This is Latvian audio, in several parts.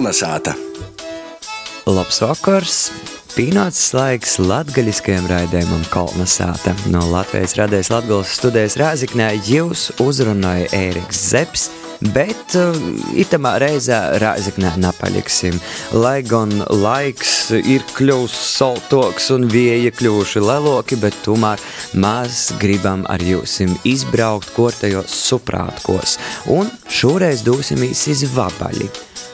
Kolnesāta! Labs vakars! Pienācis laiks latgaļiskajam raidījumam Kolnesāta. No Latvijas radējas Latgales studijas Rāziknē jūs uzrunāja Ēriks Zeps, bet uh, itamā reizē Rāziknē nepaliksim. Lai gan laiks ir kļūs soltoks un vieja kļūši leloki, bet tomēr mēs gribam ar jūsim izbraukt kortajos suprātkos. Un šoreiz dosimies iz Vabaļi.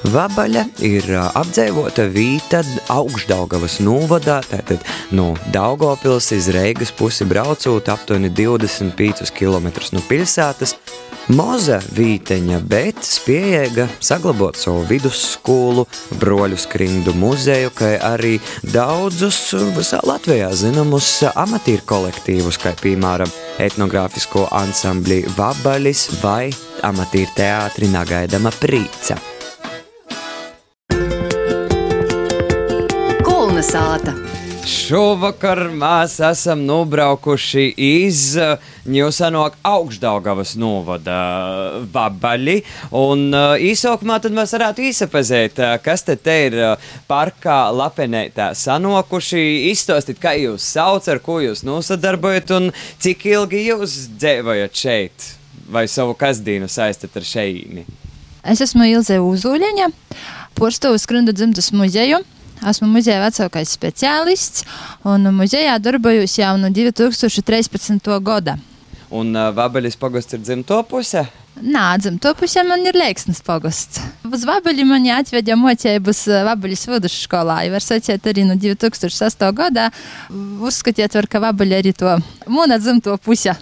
Vabaļa ir apdzīvota vīta augšdaugavas novadā, tātad no Daugavpils iz Reigas pusi braucot aptuveni 25 km no pilsētas. Moza vīteņa, bet spējīga saglabāt savu vidusskolu, broļu skrindu muzeju, kā arī daudzus visā Latvijā zināmus amatieru kolektīvus, kā piemēram etnogrāfisko ansambli Vabaļis vai amatieru teātri Nagaidama Prīca. Kolnesāta! Šovakar mēs esam nobraukuši iz Ņūsanok augšdaugavas novada vabaļi, un īsākumā tad mēs varētu īsapazēt, kas te te ir parkā lapenētā sanokuši, izstāstīt, kā jūs sauc, ar ko jūs nosadarbojat, un cik ilgi jūs dzēvojat šeit, vai savu kasdīnu saistat ar šeīni. Es esmu Ilze Uzuļiņa, Porcelāna skrundu dzimtas muzeju. Esmu muzeja vecākais speciālists un muzejā darbojos jau no 2013. gada. Un uh, Vabaļas pogosts ir dzimto puse? Nā, dzimto pusē man ir Leiksnes pogosts. Uz Vabaļu mani atvedja mocības Vabaļas vidusskolā. Var sacīt arī no 2008. gada. Uzskatiet, var, ka Vabaļa arī to mūna dzimto puse.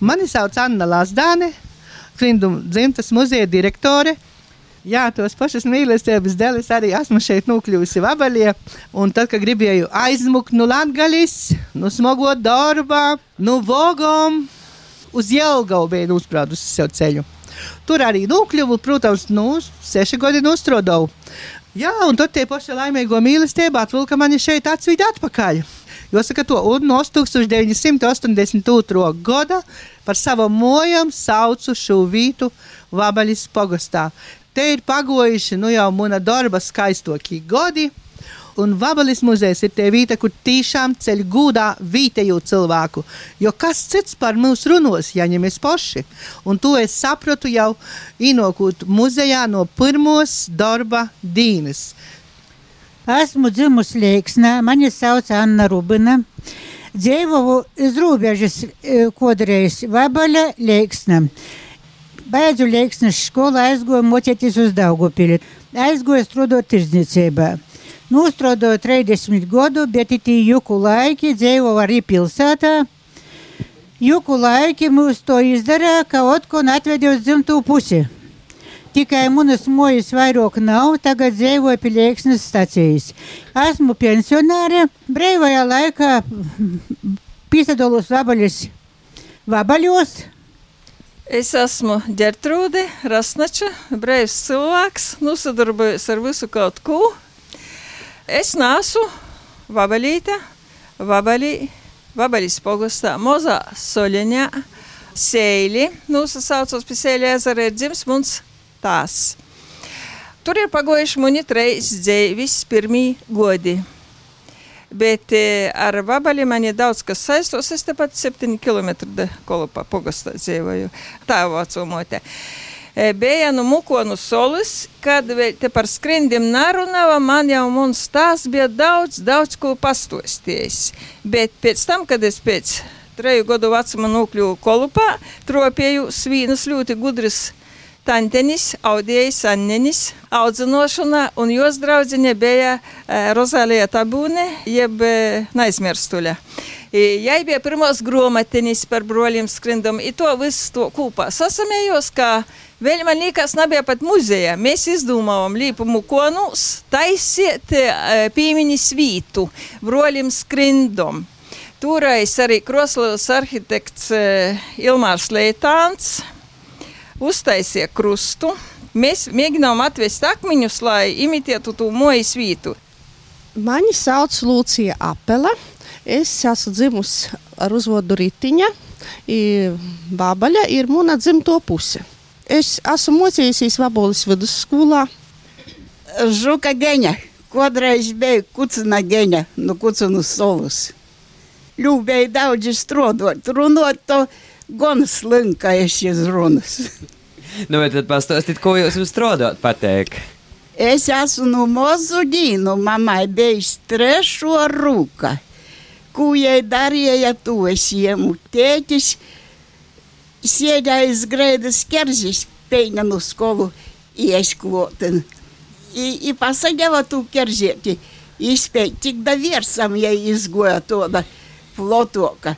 Mani sauc Anna Lasdāne, Klindu dzimtas muzeja direktore. Jā, tos pašus mīlestības dēļ arī esmu šeit nokļuvusi vabaļie. Un tad, kad gribēju aizmukt no Latvijas, no smago darba, no vogām, uz Jelgavu biju uzprādusi sev ceļu. Tur arī nokļuvu, protams, nu, seši gadi nostrodau. Jā, un tad tie paši laimīgo mīlestību atvilka mani šeit atsvīt atpakaļ. Jāsaka, to no 1982. gada par savu mojam saucu šo vītu Vabaļas pogastā. Te ir pagojuši nu jau mana darba skaistokie gadi. Un Vabalis muzejs ir tie vieta, kur tiešām ceļ gūdā vietējo cilvēku. Jo kas cits par mums runos, ja ne mēs paši? Un to es sapratu jau inokūt muzejā no pirmos darba dienas. Esmu dzimusi Leiksnē, mani sauc Anna Rubina. Dzīvoju iz robežas kodreiz Vabaļa Leiksnē. Beidzu Leiksnes skolu, aizgoju mocēties uz Daugopili. Aizgoju strādāt tirdzniecībā. Nostrodoju 30 gadu, bet itī juku laiki dzīvoju arī pilsētā. Juku laiki mūs to izdarīja, ka otkon atvedē uz dzimto pusi. Tikai manas mojas vairāk nav, tagad dzīvoju pie Leiksnes stacijas. Esmu pensionāre, brīvajā laikā piesadolos vabaļos. Vabaļos Es esmu ģērtrūde, rasnača, brīvs cilvēks, nosadarbojos ar visu kaut ko. Es nāsu vabalīte, vabalī, vabalīs pogastā, mozā soļaņā, sēļi, nosasaucos pie sēļa ezera ir dzims mums tās. Tur ir pagojuši muni treis dzēvis pirmī godi. Bet e, ar vabaļiem man ir daudz kas saistos. Es tepat 7 km kolopā pogastā dzīvoju. Tā vecumotē. E, bija no Mukonu solis, kad te par skrindim narunava, man jau mums tās bija daudz, daudz ko pastostījis. Bet pēc tam, kad es pēc treju gadu vecuma nokļuvu kolupā, tropēju svīnas ļoti gudras Tantenis, Audijas Annenis, audzinošana, un jos draudzene bija e, Rozalija Tabūne, jeb e, Naizmirstuļa. Jai bija pirmos gromatinis par broļiem skrindam, i to visu to kopā sasamējos, ka vēl man liekas, nebija pat muzeja. Mēs izdomājām līpumu konus, taisiet e, pīmiņas vītu broļiem skrindam. Toreiz arī Kroslavas arhitekts Ilmārs Leitāns uztaisīja krustu. Mēs mēģinām atvest akmeņus, lai imitētu to mojas vītu. Mani sauc Lūcija Apele. Es esmu dzimusi ar uzvārdu Ritiņa. Bābaļa ir mana dzimto puse. Es esmu mocījusies Vabolas vidusskolā. žuka geņa. Kodreiz bija kucina geņa, nu kucinu solus. Ļūbēja daudzi strodot, runot to gan slinka es izrunas. Nu, bet tad pastāstīt, ko jūs jums strādājat pateikt. Es esmu no mazu dīnu, mammai bijis trešo rūka. Ko jai darīja, to es iemu tētis. Sēdēja grēdas kerzis, peina no skolu iesklotin. I, i pasadēva tu kerzieti. Izspēj tik da viersam, ja izgoja to da flotoka.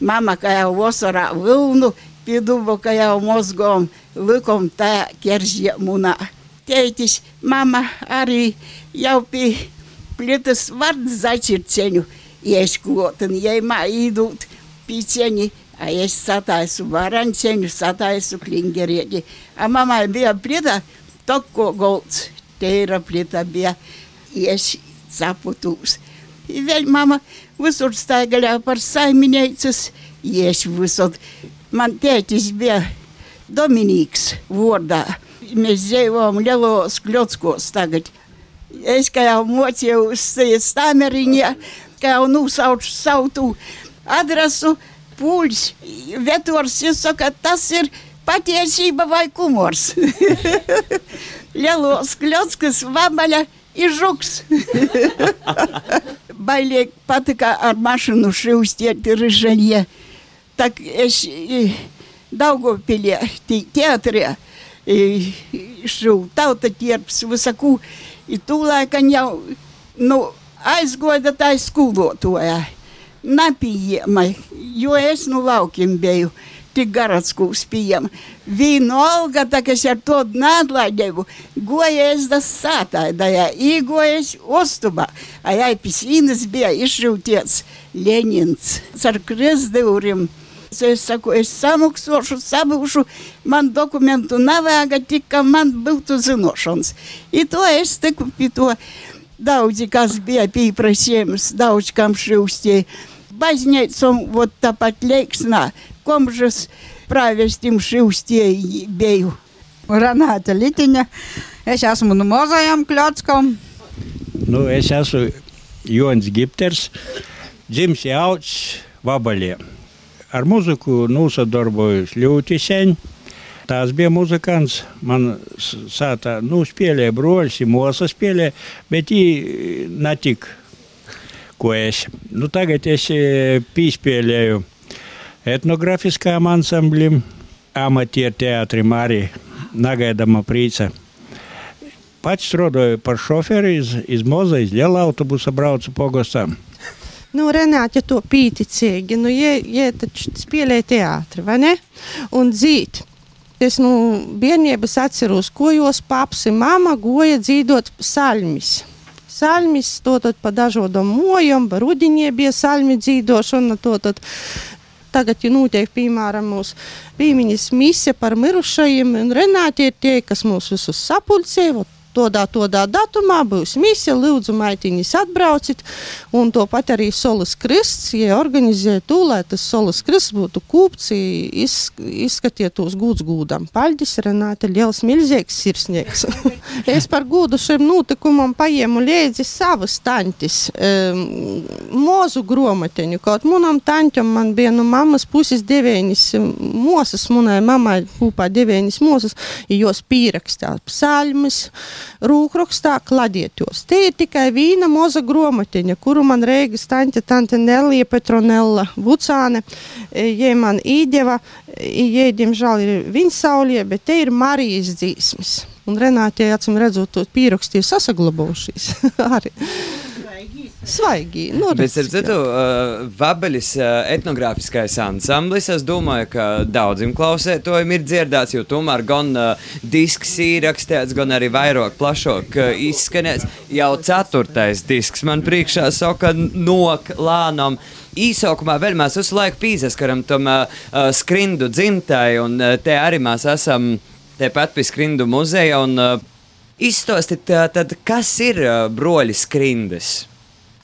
mama kajau vasarą vilnu, pidubo kajau mozgom, likom tą keržiemuną. Teitis, mama, arī jau pie plėtas vardas začirčenių, ieškuotin, jei ma įdūt picenį, a aš sataisu varančenių, sataisu klingerėdį. A mama bija plėta, toko golds, tai yra plėta bija, ieš saputūs. Vėl mama, visur staigāja par saimniecības, ies visur. Man tētis bija Dominīks vārdā. Mēs dzīvojam lielos kļotskos tagad. Es kā jau mocīju uz stameriņā, kā jau nosaucu savu tu adresu, pūļs, vetors, jūs saka, tas ir patiesība vai kumors. lielos kļotskas vabaļa ir žuks. Bailiek patika ar mašīnu šūstiet rižanie. Tak es Daugopilē, teatrē, šū tauta ķierps visakū. I tūlēkaņ jau, nu, aizgoda tā skolotoja. Napījama, jo es nu laukiem biju tik городскую спием. Vienalga, tā kā es ar to nādlaidēju, gojies da sātā, da jā, īgojies ostubā. A jā, pisīnas bija izšūties Lenins ar krezdeurim. Es saku, es samaksošu, sabūšu, man dokumentu nevajag, tik ka man būtu zinošanas. I to es tiku pie to daudzi, kas bija pieprasījums, daudz kam šūstie. Baznīcam, vot tāpat leiksnā, komžas pravestim šūstie biju. Renāta Litiņa, es esmu no mazajām kļatskām. Nu, es esmu Jonas Gipters, dzims jauts Vabalē. Ar muziku nosadarbojos ļoti sen. Tās bija muzikants. Man sāta, nu, spēlēja broļs, mūsa spēlēja, bet viņi netik, ko es. Nu, tagad es pīspēlēju etnografiskām ansamblim, amatieru teātrim arī nagaidama prīca. Pats strādāju par šoferi iz, iz moza, iz liela autobusa braucu pogostam. Nu, Renāte, ja to pīticīgi, nu, ja, ja taču spēlē teātri, vai ne? Un dzīt. Es nu, bērnības atceros, ko jos paps un mama goja dzīvot salmis. Salmis, to tad pa dažādam mojam, rudiņie bija salmi dzīvošana, to tad tagad ir notiek, piemēram, mūsu piemiņas mise par mirušajiem, un Renāte ir tie, kas mūs visus sapulcē, tādā, tādā datumā būs misija, lūdzu, maitiņas atbraucit, un to pat arī Solis Krists, ja organizē to, lai tas Solis Krists būtu kūpts, iz, izskatiet tos gūds gūdam. Paļģis, Renāte, liels milzīgs sirsnieks. es par gūdu šim notikumam paņēmu līdzi savas tantis, um, mozu gromateņu, kaut munam tantam man bija no mammas puses devēņas mosas, munai mammai kopā devēņas mosas, jos pīrakstā psalmis, rūkrakstā kladietos. Te ir tikai vīna moza gromatiņa, kuru man reigas tante, tante Nelija Petronella Vucāne, jie man īdeva, jie, diemžēl, ir viņa saulie, bet te ir Marijas dzīsmes. Un Renāte, acīm redzot, to pierakstīju sasaglabājušies arī. Svaigi. Bet, starp citu, uh, Vabelis uh, etnogrāfiskais ansamblis, es domāju, ka daudziem klausētojiem ir dzirdēts, jo tomēr gan uh, disks ir rakstīts, gan arī vairāk plašāk uh, izskanēts. Jau ceturtais disks man priekšā saka nok lānam. Īsākumā vēl mēs visu laiku pīzaskaram tam uh, skrindu dzimtai, un uh, te arī mēs esam tepat pie skrindu muzeja, un uh, izstāstīt, uh, tad, kas ir uh, broļi skrindas?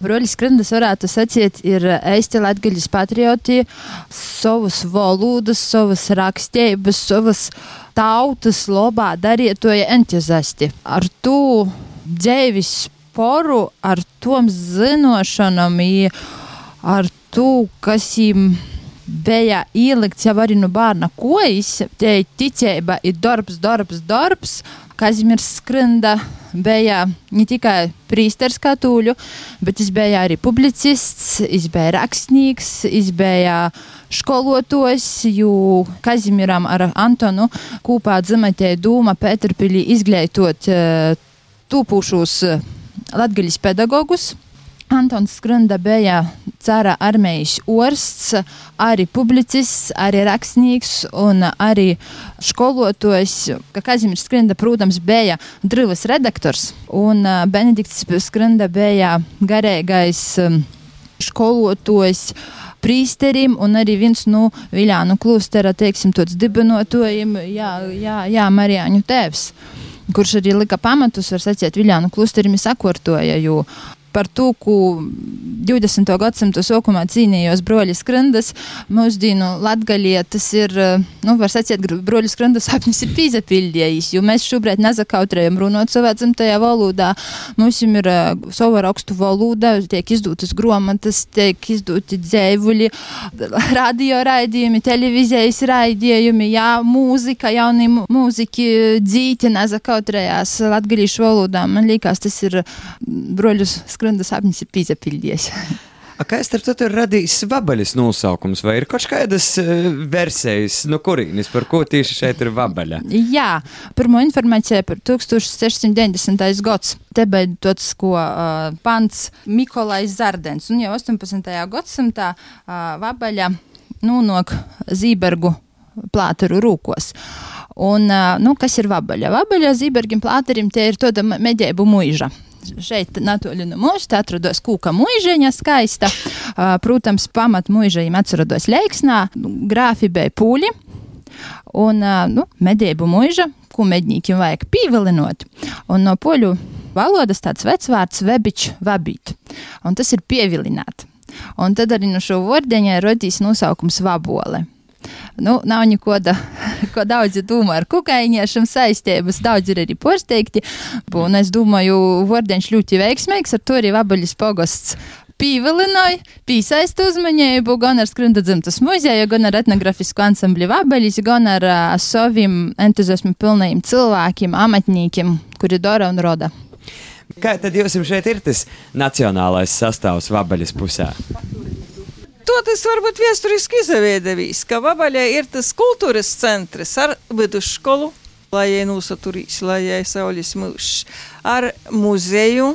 Broļi skrindas varētu sacīt, ir eisti latgaļas patrioti, savas valodas, savas rakstības, savas tautas lobā darietoja entuziasti. Ar to dzēvis poru ar tom zinošanam, ar to, kas viņam bija ielikts jau arī no bērna kojas, te ticība ir darbs, darbs, darbs. Kazimirs Skrinda bija ne tikai prīsters katoļu, bet viņš bija arī publicists, viņš bija rakstnieks, viņš bija skolotājs, jo Kazimiram ar Antonu kopā dzimatēja dūma Pēterpilī izglītot tūpušos latgaļas pedagogus. Antons Skrunda bija cara armijas orsts, arī publicists, arī rakstnieks un arī skolotājs. Kazimierz Skrunda, protams, bija drivas redaktors, un Benedikts Skrunda bija garīgais skolotājs prīsterim un arī viens no Viljānu klustera, teiksim, tāds dibinotājiem, jā, jā, jā, Marijāņu tēvs kurš arī lika pamatus, var sacīt, Viljānu klusterim sakortoja, jo par to, ko 20. gadsimta sākumā cīnījos broļi skrandas. Mūsdienu latgalietas ir, nu, var sacīt, broļi skrandas sapnis ir pīzapildījis, jo mēs šobrīd nezakautrējam runot savā dzimtajā valodā. Mums ir uh, sava rakstu valoda, tiek izdotas gromatas, tiek izdoti dzēvuļi, radio raidījumi, televīzijas raidījumi, jā, mūzika, jauni mūziki dzīti nezakautrējās latgalīšu valodā. Man liekas, tas ir broļus skrandas sapnis ir pīzapildījies. Kā es starp citu ir radījis vabaļas nosaukums, vai ir kaut kādas uh, versijas, no kurienes, par ko tieši šeit ir vabaļa? Jā, pirmo informāciju par 1690. gads. Te bija tāds, ko uh, pants Mikolais Zardens, un jau 18. gadsimtā uh, vabaļa nonāk Zībergu plāteru rūkos. Un, uh, nu, kas ir vabaļa? Vabaļa Zībergim plāterim tie ir tāda medēbu muiža šeit, Natoļu no mums, atrodas kūka mūžēņa skaista. Protams, pamat mūžējiem atrodas Leiksnā, grāfi bija pūļi. Un, nu, medību mūža, ko medņīkiem vajag pīvilinot. Un no poļu valodas tāds vecvārds vebičs vabīt. Un tas ir pievilināt. Un tad arī no šo vordeņa rodīs nosaukums vabole. Nu, nav neko da, ko daudzi domā ar kukaiņiešiem saistības. Daudz ir arī porsteigti. Un es domāju, Vordeņš ļoti veiksmīgs, ar to arī Vabaļas pogosts pīvilināja, piesaista uzmanību gan ar Skrunda dzimtas muzeju, gan ar etnografisku ansambli Vabaļis, gan ar uh, saviem entuziasmu pilnajiem cilvēkiem, amatniekiem, kuri dara un roda. Kā tad jums šeit ir tas nacionālais sastāvs Vabaļas pusē? To tas varbūt vēsturiski izveidojis, ka Vabaļā ir tas kultūras centrs ar vidusskolu, lai jai nosaturīs, lai jai saules mūžs, ar muzeju,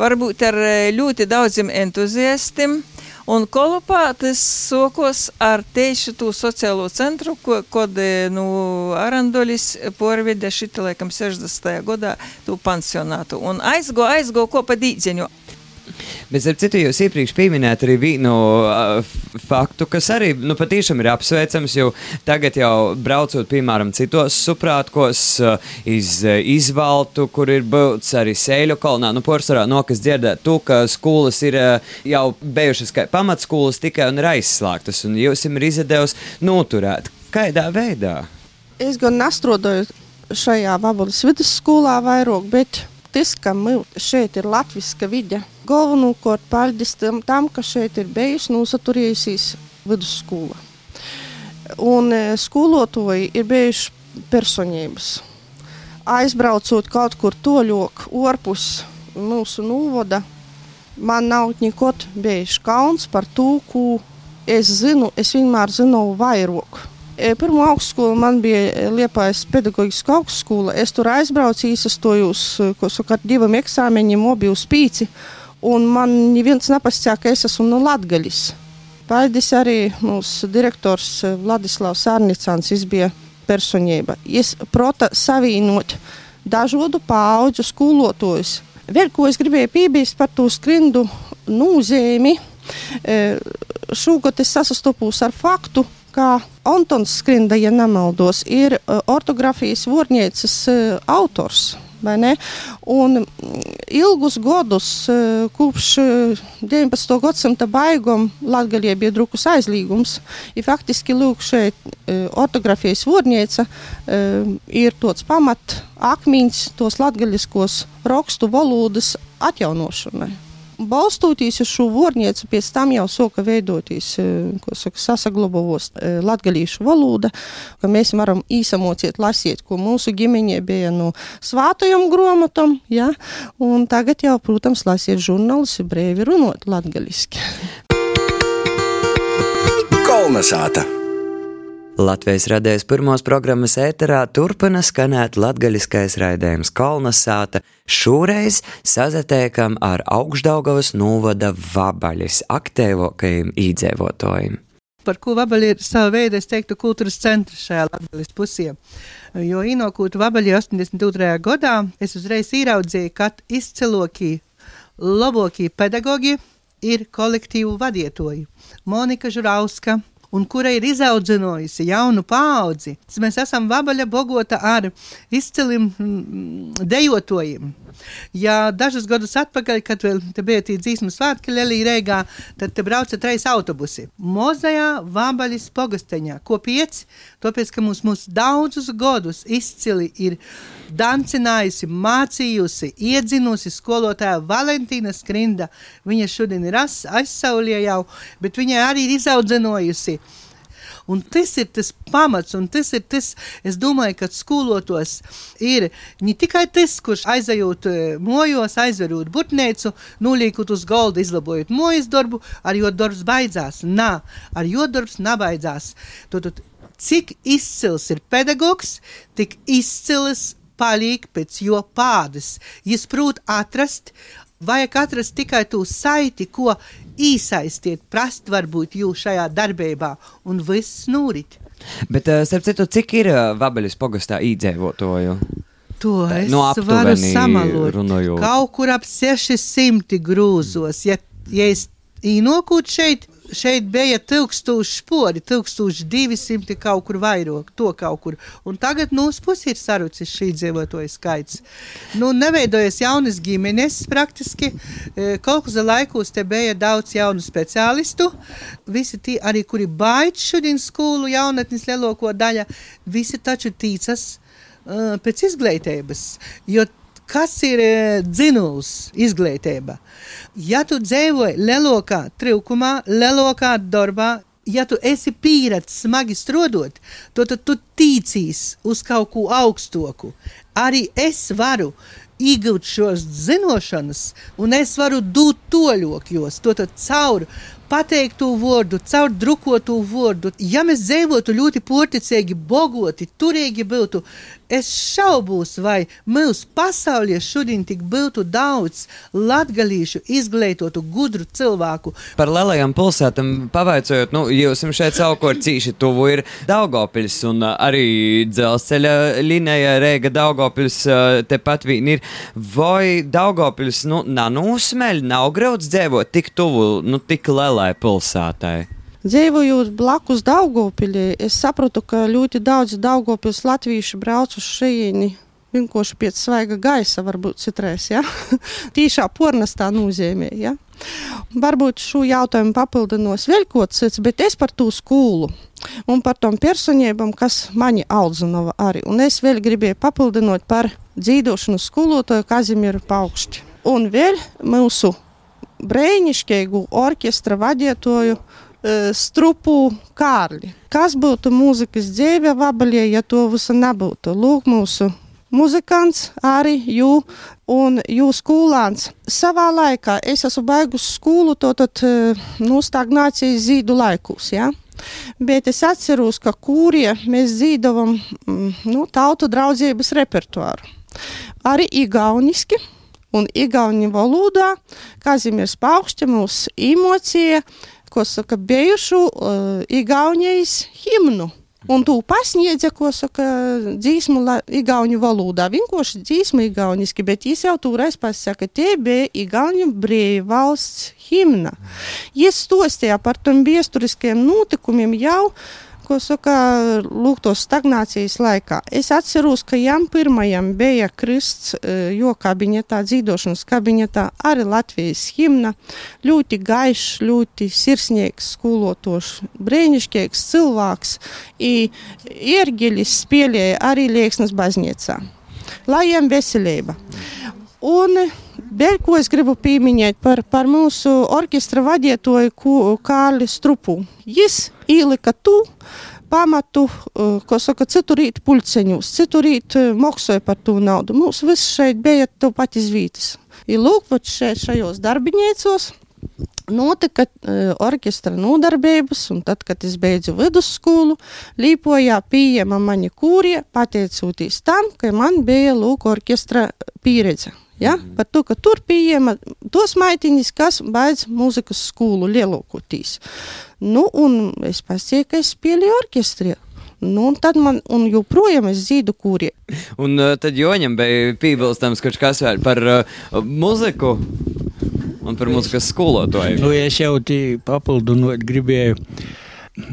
varbūt ar ļoti daudziem entuziastiem. Un kolopā tas sokos ar tieši to sociālo centru, ko, kod nu, Arandolis porveda šitā, laikam, 60. gadā to pansionātu. Un aizgo, aizgo kopā dīdzeņu. Bet, ar citu, jūs iepriekš pieminējāt arī uh, faktu, kas arī nu, patiešām ir apsveicams, jo tagad jau braucot, piemēram, citos suprātkos, iz izvaltu, kur ir būts arī sēļu kolonā, nu, porcelāna no kas dzirdēt to, ka skolas ir jau bijušas kā pamatskolas tikai un ir aizslēgtas, un jūs ir izdevusi noturēt. Kādā veidā? Es gan nestrodoju šajā Vabulas vidusskolā vairāk, bet tas, ka šeit ir latviska vide, galvenokārt paldies tam, tam, ka šeit ir bijusi nosaturējusies vidusskola. Un e, skolotāji ir bijuši personības. Aizbraucot kaut kur toļok, orpus mūsu novada, man nav nekot bijis kauns par to, ko es zinu, es vienmēr zinu vairāk. Pirmā augstskola man bija Liepājas pedagoģiska augstskola. Es tur aizbraucu, ko saka, ar diviem eksāmeņiem, mobilu spīci, un man neviens nepastāja, ka es esmu no Latgaļas. Paldies arī mūsu direktors Vladislavs Arnicāns, bija personība. Es prota savienot dažādu paudžu skolotājus. Vēl ko es gribēju piebilst par to skrindu nozīmi. Šogad es sastopos ar faktu, ka Antons Skrinda, ja nemaldos, ir uh, ortogrāfijas vorņieces uh, autors. Un ilgus gadus, eh, kopš 19. gadsimta beigām Latvijā bija drukus aizliegums. Ir faktiski lūk, šeit ortogrāfijas vodnīca ir tāds pamat akmeņš tos latgaļiskos rakstu valodas atjaunošanai balstoties uz šo vornieci, pēc tam jau soka veidoties, saka, sasaglabavos latgalīšu valoda, ka mēs varam īsamociet lasīt, ko mūsu ģimeņie bija no svātajam gromatam, ja, un tagad jau, protams, lasiet žurnālus brēvi runot latgaliski. Kolnesāta! Latvijas radējas pirmos programmas ēterā turpina skanēt latgaļiskais raidījums Kolnasāta, šoreiz sazatiekam ar augšdaugavas novada vabaļis aktīvākajiem īdzēvotājiem. Par ko vabaļi ir sava veida, es teiktu, kultūras centrs šajā latgaļas pusē. Jo inokūtu vabaļi 82. gadā es uzreiz ieraudzīju, ka izcilokī, labokī pedagogi ir kolektīvu vadietoji. Monika Žurauska, un kura ir izaudzinājusi jaunu paudzi. Mēs esam vabaļa bogota ar izciliem mm, dejotojiem. Ja dažus gadus atpakaļ, kad bija tie dzīsmu svētki Lelī Reigā, tad te brauca treis autobusi. Mozajā Vabaļas pogasteņā, ko pieci, tāpēc, ka mums, mums daudzus gadus izcili ir dancinājusi, mācījusi, iedzinusi skolotāja Valentīna Skrinda. Viņa šodien ir aizsaulie jau, bet viņa arī ir izaudzinojusi Un tas ir tas pamats, un tas ir tas, es domāju, ka skolotos ir ne tikai tas, kurš aizejot eh, mojos, aizverot butnēcu, nulīkot uz golda, izlabojot mojas darbu, ar jo darbs beidzās. Nā, ar jo darbs nebeidzās. Tad, cik izcils ir pedagogs, tik izcils paliek pēc jo pādas. Jis prot atrast, vajag atrast tikai to saiti, ko īsaistiet, prast varbūt jūs šajā darbībā, un viss nūrit. Bet, uh, starp citu, cik ir uh, Vabeļas pogastā īdzēvotoju? To es no varu samalot. Runājot. Kaut kur ap 600 grūzos. Ja, ja es īnokūt šeit, šeit bija 1000 spori, 1200 kaut kur vairāk, to kaut kur. Un tagad mūsu pusē ir sarucis šī dzīvotāja skaits. Nu, neveidojas jaunas ģimenes praktiski. E, kādā laikos te bija daudz jaunu speciālistu. Visi tie arī, kuri baidž šodien skolu jaunatnes lielāko daļu, visi taču tīcas uh, pēc izglītības. Jo kas ir e, dzinuls izglītība. Ja tu dzīvoji lielākā trūkumā, lielākā darbā, ja tu esi pieredzējis smagi strādāt, tad tu ticīs uz kaut ko augstoku. Arī es varu iegūt šos zināšanas, un es varu dot toļokļos, to caur pateiktu vārdu, caur drukotu vārdu. Ja mēs dzīvotu ļoti porticīgi, bogoti, turīgi būtu, es šaubos, vai mūsu pasaulē šodien tik būtu daudz latgalīšu, izglītotu, gudru cilvēku. Par lielajām pilsētām pavaicojot, nu, jūs šeit savukārt cīši tuvu ir Daugopils un arī dzelzceļa līnija Rēga Daugopils tepat vien ir. Vai Daugopils, nu, nav nūsmeļ, nav grauds dzīvot tik tuvu, nu, tik lielai pilsētai? Dzīvojot blakus Daugopilī, es sapratu, ka ļoti daudz Daugopils latviešu brauc uz šejieni vienkārši pēc svaiga gaisa, varbūt citreiz, ja? tīšā pornastā nozīmē, ja? Varbūt šo jautājumu papildinos vēl kaut cits, bet es par to skolu un par tom personībām, kas mani audzināja arī. Un es vēl gribēju papildinot par dzīvošanu skolotāju Kazimieru Paukšķi. Un vēl mūsu brīnišķīgu orķestra vadītāju e, strupu Kārli. Kas būtu mūzikas dzīve vabaļie, ja to visu nebūtu? Lūk, mūsu muzikants, arī jū un jūs skolāns. Savā laikā es esmu beigus skolu, to tad e, nu, stagnācijas zīdu laikus. Ja? Bet es atceros, ka kūrie mēs zīdojam mm, nu, tautu draudzības repertuāru. Arī igauniski, un igauņu valodā Kazimiers Paukšķa mūs emocija, ko saka, bijušu uh, igaunijas himnu. Un tu pasniedzi, ko saka, dzīsmu la, igauņu valodā. Vienkārši dzīsmu igauniski, bet viņš jau toreiz pasaka, tie bija igauņu brīvvalsts himna. Viņš stostīja par tiem vēsturiskiem notikumiem jau ko saka, lūk, tos stagnācijas laikā. Es atceros, ka jām pirmajam bija krists, eh, jo kabinetā, dzīdošanas kabinetā, arī Latvijas himna, ļoti gaišs, ļoti sirsnīgs skolotošs, brēnišķīgs cilvēks, i Iergelis spēlēja arī Lieksnas baznīcā. Lai jām veselība! Un vēl ko es gribu pieminēt par, par mūsu orķestra vadītāju Kārli Strupu. Viņš ielika tu pamatu, uh, ko saka, citu rītu pulceņus, citu rītu uh, maksāja par to naudu. Mums viss šeit bija to pat izvītas. Ir lūk, šeit šajos darbiniecos notika uh, orķestra nodarbības, un tad, kad es beidzu vidusskolu, Līpojā pieejama mani kūrie, pateicoties tam, ka man bija lūk orķestra pieredze. Ja? Par to, ka tur pieejama tos maitiņas, kas baidz mūzikas skolu lielākoties. Nu, un es pasīju, ka es spēlēju orķestrī. Nu, un tad man, un joprojām es zīdu kūri. Un uh, tad Joņam bija piebilstams kaut kas vēl par uh, muziku un par mūzikas skolotāju. Nu, es jau tī papildinot gribēju,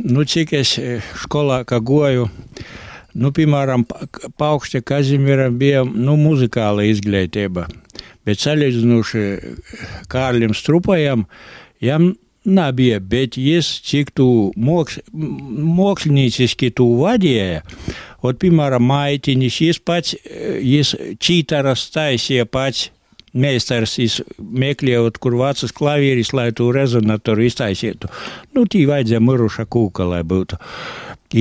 nu, cik es skolā kā goju, nu, piemēram, paukšte Kazimieram bija, nu, muzikāla izglītība. Bet salīdzinoši Kārlim Strupajam, jam nebija, bet jis cik tu moks, mokslinieciski tu vadīja, ot, piemēram, maitinis, jis pats, jis čītaras taisīja pats. Meistars meklējot, kur vācas klavieris, lai tu rezonatoru iztaisītu. Nu, tī vajadzēja miruša kūka, lai būtu.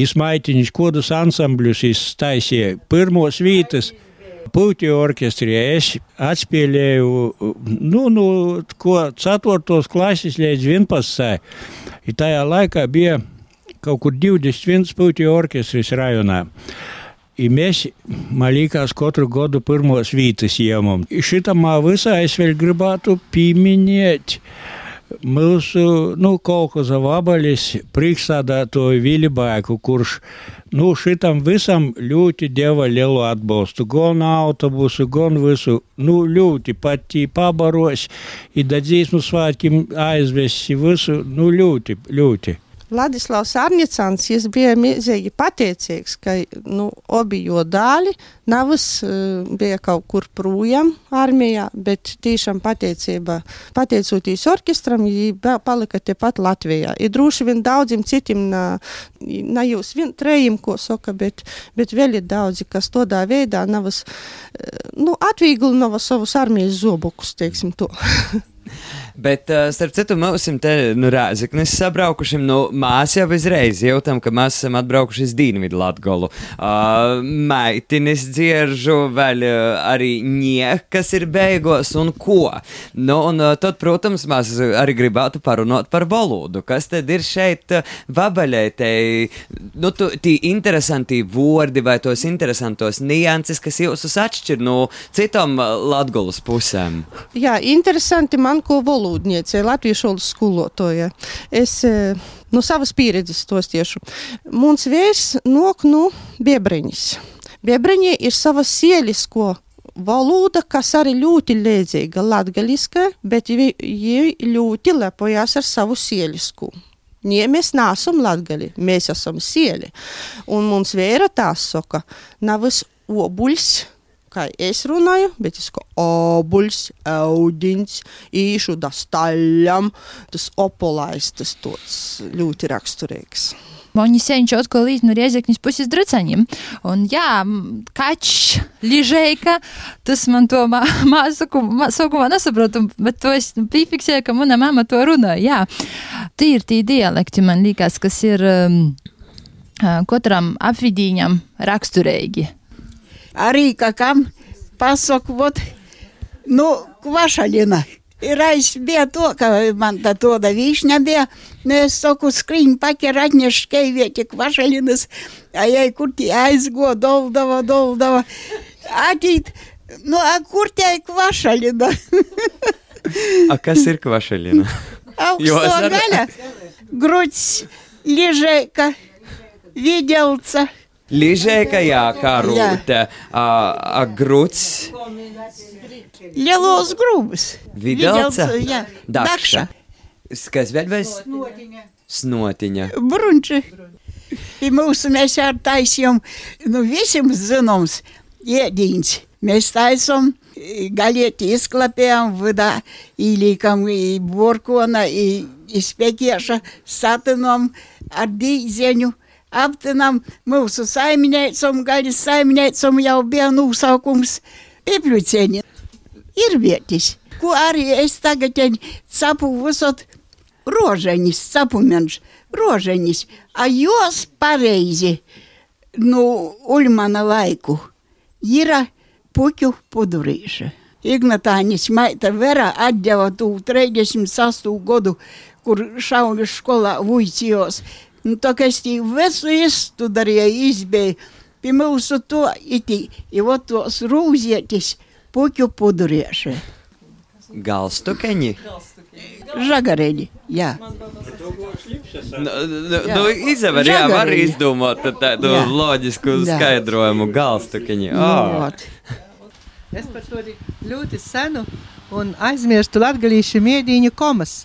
Izmaitiņš kodus ansambļus iztaisīja pirmos vītas. Puķu orķestrī es atspēlēju, nu, nu, ko 4. klases līdz 11. I tajā laikā bija kaut kur 21 puķu orķestris rajonā. И месть малика скотру году пырму свиты съемом. И шита ма виса айсвель грибату пименеть. Mūsų, nu, kolkoza vabalis priksada to vilibaiku, kurš, nu, šitam visam liūti dieva lielu atbalstu. Gon autobusu, gon visu, nu, liūti pati pabaros, įdadzys nusvatkim aizvesi visu, nu, liūti, liūti. Ļoti. Ladislavs Arnicāns bija mīzīgi pateicīgs, ka nu, abi jo dāļi navas uh, bija kaut kur projām armijā, bet tiešām pateicība, pateicoties orķestram, viņi palika tepat Latvijā. Ir droši vien daudziem citiem, ne jūs vien trejiem, ko saka, bet, bet vēl ir daudzi, kas tādā veidā navas, nu, atvieglina savus armijas zobukus, teiksim to. Bet, uh, starp citu, mums te, nu, rēziknis sabraukušim, nu, mēs jau izreiz jūtam, ka mēs esam atbraukuši uz Dīnvidu Latgolu. Uh, meitinis dzieržu, vēl uh, arī niek, kas ir beigos un ko. Nu, un uh, tad, protams, mēs arī gribētu parunot par valodu, kas tad ir šeit uh, vabaļētei, nu, tu, tī interesanti vordi vai tos interesantos nianses, kas jūsus atšķir no citam uh, Latgolas pusēm. Jā, interesanti man, ko valodu valodniece, latviešu valodas skolotāja. Es no savas pieredzes tos tiešu. Mums vējs nok no biebreņas. Biebreņie ir sava sielisko valoda, kas arī ļoti līdzīga latgaliska, bet viņi ļoti lepojās ar savu sielisku. Nie, mēs neesam latgali, mēs esam sieli. Un mums vēra tā saka, navas obuļs, kā es runāju, bet es kā obuļs, audiņš, īšu da staļam, tas opolais, tas tāds ļoti raksturīgs. Oni sēņš atkal līdz no riezeknis puses dracaņiem. Un jā, kač, ližēka, tas man to māsaku, sākumā nesaprotu, bet to es piefiksēju, ka mana mama to runāja. Jā, tie ir tie dialekti, man liekas, kas ir um, katram apvidīņam raksturīgi arī kam pasaku, vot, nu, kvašalina. Ir aizbija to, ka man tā tāda vīšņa bija. Nu, es saku, skriņ paķer atneš skeivieti kvašalinas, a jai kur tie aizgo, doldava, doldava. Atīt, nu, a kur tie kvašalina? a kas ir kvašalina? Augsto ar... gaļa, gruts, liežēka, vidjelca. Ližēka, jā, kā rūta, a gruts. Lielos grūbus. Videlca, jā, dakša. Kas vēl bez? Snotiņa. Brunči. Pie mūsu mēs ar taisījām, nu, visiem zināms, ēdīns. Mēs taisām galieti izklapējām vidā, īlīkam i burkona, i, i spekieša, satinām ar dīzeņu. Aptinām mūsu saimniecam, gaļas saimniecam jau bija nosaukums Pipļucieni. Ir vietis, ko arī es tagad capu visot rožaņas, capumenš, rožaņas, a jos pareizi, nu, Ulmana laiku, ir puķu pudurīša. Ignatāņas maita Vera atdeva tū 36. godu, kur šauļu skolā vuicījos. Nu, tā kā es tī visu izstudarīju, izbēju, pie mūsu to iti, i ot tos rūzietis puķu pudurieši. Galstukeņi. Žagareļi, jā. Nu, nu, nu izvar, jā, var izdomāt tādu Jā. loģisku Jā. skaidrojumu galstukeņi. Nu, Oh. Es par to arī ļoti senu un aizmirstu latgalīšu miedīņu komas.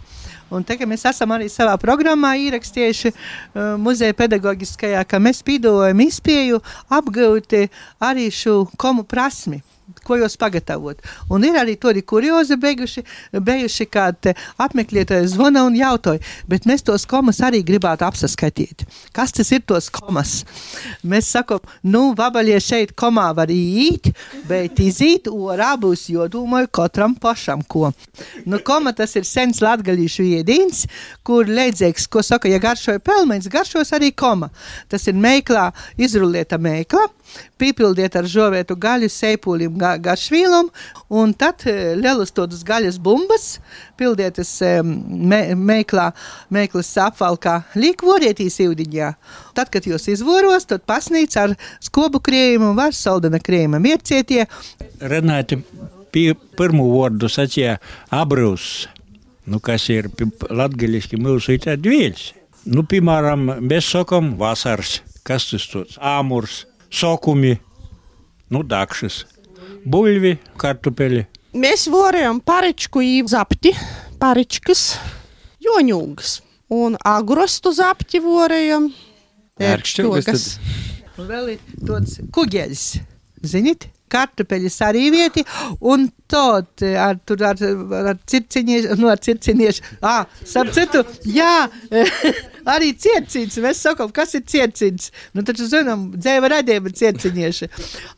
Un ka mēs esam arī savā programmā ierakstījuši uh, muzeja pedagoģiskajā, ka mēs pīdojam izpēju apgūt eh, arī šo komu prasmi. Ko jūs pagatavot? Un ir arī tādi kuriozi beiguši, bijuši, kad te apmeklētāji zvana un jautāja, bet mēs tos komas arī gribētu apsaskatīt. Kas tas ir tos komas? Mēs sakām, nu, vabaļie šeit komā var īt, bet izīt orā būs jodomāju katram pašam ko. Nu, koma tas ir sens latgalīšu iedīns, kur leidzēks, ko saka, ja garšoja pelmeņs, garšos arī koma. Tas ir meiklā, izrulieta meikla, pīpildiet ar žovētu gaļu, seipūlim, ga, garšvīlam, un tad eh, lielus tādus gaļas bumbas, pildietas eh, me, meiklā, meiklas apvalkā, līkvorietīs ūdiņā. Tad, kad jūs izvoros, tad pasnīc ar skobu krējumu, var saldana krējuma miercietie, Renāti pie pirmo vārdu sacīja abrūs, nu, kas ir latgaliski mūsu itā dvieļs. Nu, piemēram, mēs sakam vasars, kas tas tāds āmurs, sokumi, nu, dakšas, buļvi, kartupeli. Mēs varējām paričku īzapti, paričkas, joņūgas. Un agrostu zapti varējām. Un vēl ir tāds kuģeļs, zinīt? Kartupeļus arī vieti, un tot ar, tur ar, ar circiniešu, nu ar circiniešu, ah, starp citu, jā, arī circins, mēs sakam, kas ir circins, nu taču zinām, dzēva radījuma circinieši.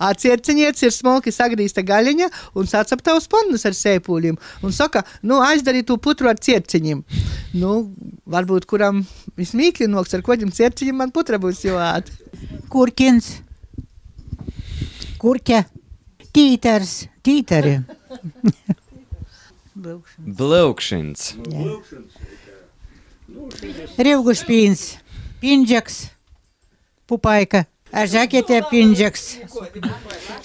Ā, circiniets ir smalki sagrīsta gaļiņa un sacaptaus pannus ar sēpūļiem, un saka, nu aizdarīt to putru ar circiņiem. Nu, varbūt kuram vismīkli noks ar koģim circiņiem man putra būs jāāt. Kurkins, kurķa, Tīters, tīteri. Blaukšins. Rivgušpīns, pindžeks, pupaika, ažakėte pindžeks,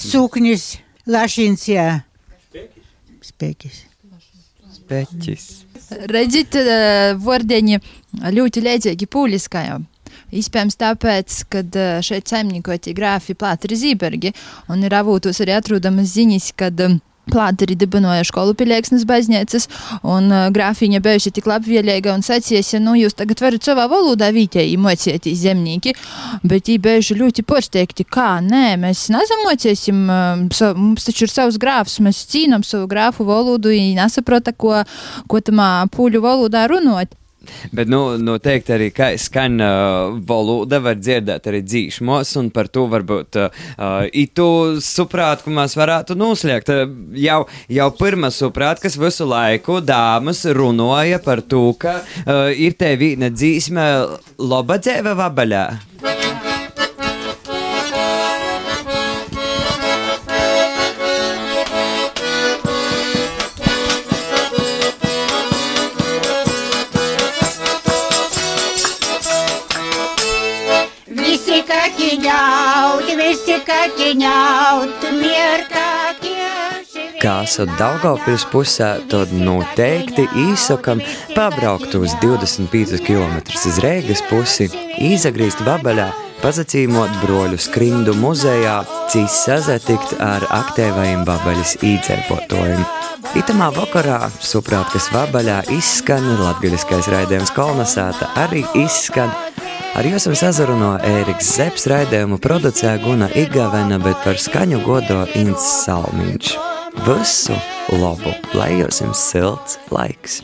suknis, lašins ją. Spekis. Spekis. Redzit, eh, vordenį liūti leidžia iki pūlis kajam. Iespējams, tāpēc, ka šeit saimniekoti grāfi Plāteri Zībergi un ir avūtos arī atrodamas ziņas, kad um, Plāteri dibinoja skolu pilieksnes baznīcas, un uh, grāfiņa bijusi tik labvēlīga un sacījusi, nu, jūs tagad varat savā valodā vītēji mocieties zemnieki, bet viņi bijuši ļoti porsteigti, kā, nē, mēs nezamociesim, um, sa, mums taču ir savs grāfs, mēs cīnam savu grāfu valodu, viņi nesaprota, ko, ko tamā pūļu valodā runot. Bet, nu, noteikti arī skan uh, valoda, var dzirdēt arī dzīšmos, un par to varbūt uh, itu suprāt, ko mēs varētu noslēgt. Uh, jau, jau pirmā suprāt, kas visu laiku dāmas runāja par to, ka uh, ir te viena dzīsme loba dzēve vabaļā. Kaķiņaut, mierkākie. Kā esat Daugavpils pusē, tad noteikti īsakam pabraukt uz 25 km uz Rēgas pusi, izagrīst vabaļā, pazacīmot broļu skrindu muzejā, cīs sazatikt ar aktīvajiem vabaļas īdzēpotojiem. Itamā vakarā, suprāt, kas vabaļā izskan latgaļiskais raidījums kolonizēta, arī izskan Ar jums sazrunā Ēriks Zepes raidījumu producē Guna Igavena, bet par skaņu godo Ints Salmiņš. Visu labu, lai jums silts laiks!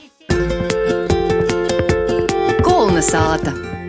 Kulna sāta!